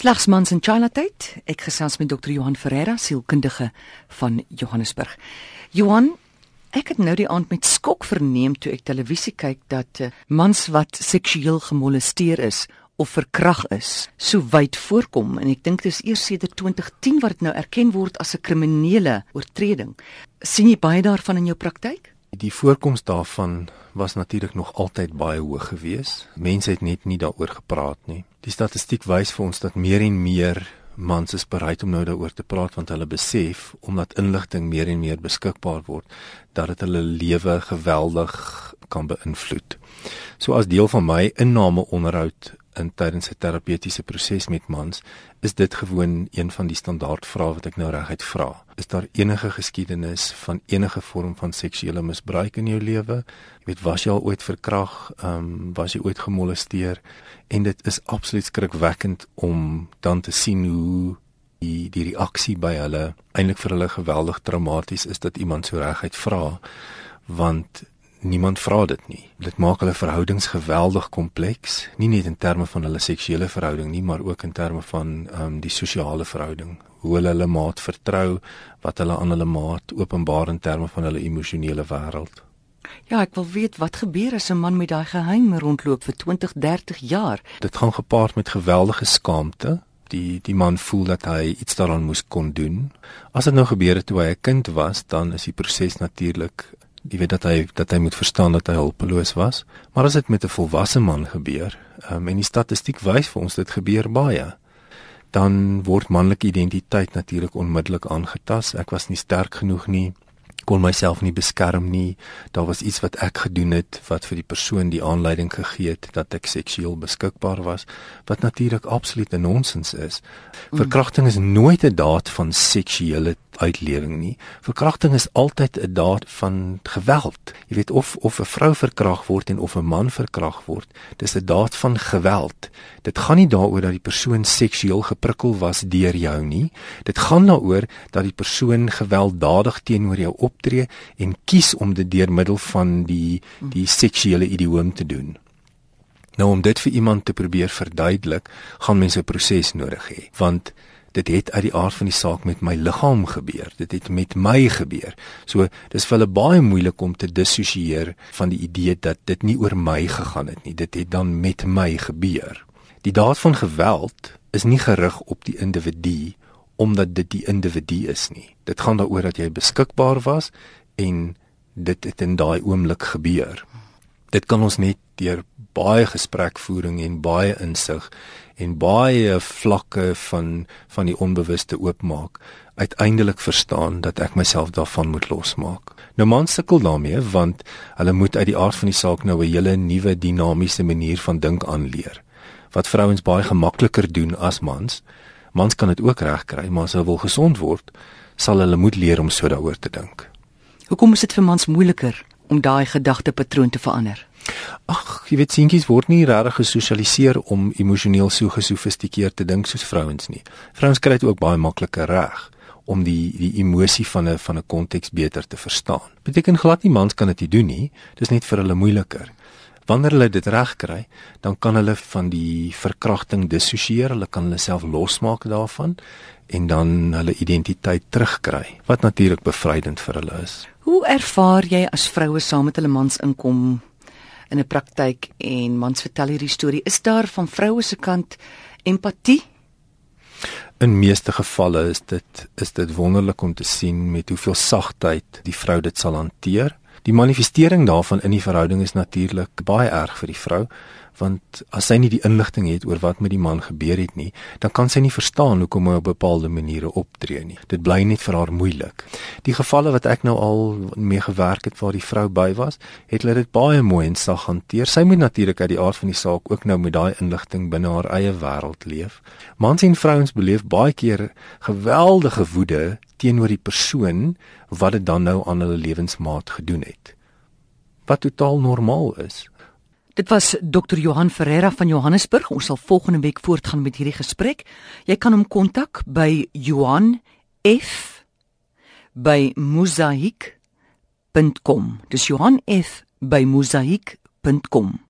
Slegs mans in China tyd. Ek gesels met Dr. Johan Ferreira, sielkundige van Johannesburg. Johan, ek het nou die aand met skok verneem toe ek televisie kyk dat uh, mans wat seksueel gemolesteer is of verkrag is, so wyd voorkom en ek dink dis eers sedert 2010 wat dit nou erken word as 'n kriminele oortreding. sien jy baie daarvan in jou praktyk? Die voorkoms daarvan was natuurlik nog altyd baie hoog geweest. Mense het net nie daaroor gepraat nie. Die statistiek wys vir ons dat meer en meer mans is bereid om nou daaroor te praat want hulle besef omdat inligting meer en meer beskikbaar word dat dit hulle lewe geweldig kan beïnvloed. So as deel van my inname onderhoud in tydens 'n terapeutiese proses met mans, is dit gewoon een van die standaard vrae wat ek nou reguit vra. Is daar enige geskiedenis van enige vorm van seksuele misbruik in jou lewe? Jy weet, was jy al ooit verkrag? Ehm, um, was jy ooit gemolesteer? En dit is absoluut skrikwekkend om dan te sien hoe die die reaksie by hulle eintlik vir hulle geweldig traumaties is dat iemand so reguit vra want niemand vra dit nie. Dit maak hulle verhoudings geweldig kompleks, nie net in terme van hulle seksuele verhouding nie, maar ook in terme van ehm um, die sosiale verhouding. Hoe hulle hulle maat vertrou, wat hulle aan hulle maat openbaar in terme van hulle emosionele wêreld. Ja, ek wil weet wat gebeur as 'n man met daai geheim rondloop vir 20, 30 jaar. Dit gaan gepaard met geweldige skaamte. Die die man voel dat hy iets daaraan moes kon doen. As dit nou gebeur het toe hy 'n kind was, dan is die proses natuurlik jy weet dat hy dat hy moet verstaan dat hy hulpeloos was. Maar as dit met 'n volwasse man gebeur, um, en die statistiek wys vir ons dit gebeur baie, dan word manlike identiteit natuurlik onmiddellik aangetast. Ek was nie sterk genoeg nie kon myself nie beskerm nie. Daar was iets wat ek gedoen het wat vir die persoon die aanleiding gegee het dat ek seksueel beskikbaar was, wat natuurlik absoluut 'n nonsens is. Verkrachting is nooit 'n daad van seksuele uitlewing nie. Verkrachting is altyd 'n daad van geweld. Jy weet of of 'n vrou verkragt word en of 'n man verkragt word, dis 'n daad van geweld. Dit gaan nie daaroor dat die persoon seksueel geprikkel was deur jou nie. Dit gaan daaroor dat die persoon gewelddadig teenoor jou optree en kies om dit deur middel van die die seksuele idioom te doen. Nou om dit vir iemand te probeer verduidelik, gaan mense 'n proses nodig hê, want dit het uit die aard van die saak met my liggaam gebeur. Dit het met my gebeur. So dis vir hulle baie moeilik om te dissosieer van die idee dat dit nie oor my gegaan het nie. Dit het dan met my gebeur. Die daad van geweld is nie gerig op die individu omdat dit die individu is nie. Dit gaan daaroor dat jy beskikbaar was en dit het in daai oomblik gebeur. Dit kan ons net deur baie gesprekvoering en baie insig en baie vlakke van van die onbewuste oopmaak uiteindelik verstaan dat ek myself daarvan moet losmaak. Nou man sukkel daarmee want hulle moet uit die aard van die saak nou 'n hele nuwe dinamiese manier van dink aanleer wat vrouens baie gemakliker doen as mans. Mans kan dit ook regkry, maar as hulle wil gesond word, sal hulle moet leer om so daaroor te dink. Hoekom is dit vir mans moeiliker om daai gedagtepatroon te verander? Ag, jy weet seentjies word nie regtig gesosialiseer om emosioneel so gesofistikeerd te dink soos vrouens nie. Vrouens kry dit ook baie makliker reg om die die emosie van 'n van 'n konteks beter te verstaan. Beteken glad nie mans kan dit nie doen nie. Dis net vir hulle moeiliker. Wanneer hulle dit reg kry, dan kan hulle van die verkrachting dissosieer, hulle kan hulle self losmaak daarvan en dan hulle identiteit terugkry, wat natuurlik bevrydend vir hulle is. Hoe ervaar jy as vroue saam met hulle mans inkom in 'n praktyk en mans vertel hierdie storie. Is daar van vroue se kant empatie? In meeste gevalle is dit is dit wonderlik om te sien met hoeveel sagtheid die vrou dit sal hanteer. Die manifestering daarvan in die verhouding is natuurlik baie erg vir die vrou want as sy nie die inligting het oor wat met die man gebeur het nie, dan kan sy nie verstaan hoekom hy op bepaalde maniere optree nie. Dit bly net vir haar moeilik. Die gevalle wat ek nou al mee gewerk het waar die vrou by was, het hulle dit baie mooi en sag hanteer. Sy moet natuurlik uit die aard van die saak ook nou met daai inligting binne haar eie wêreld leef. Mans en vrouens beleef baie keer geweldige woede teenoor die persoon wat dit dan nou aan hulle lewensmaat gedoen het. Wat totaal normaal is. Dit was Dr Johan Ferreira van Johannesburg. Ons sal volgende week voortgaan met hierdie gesprek. Jy kan hom kontak by Johan F by mosaik.com. Dis Johan F by mosaik.com.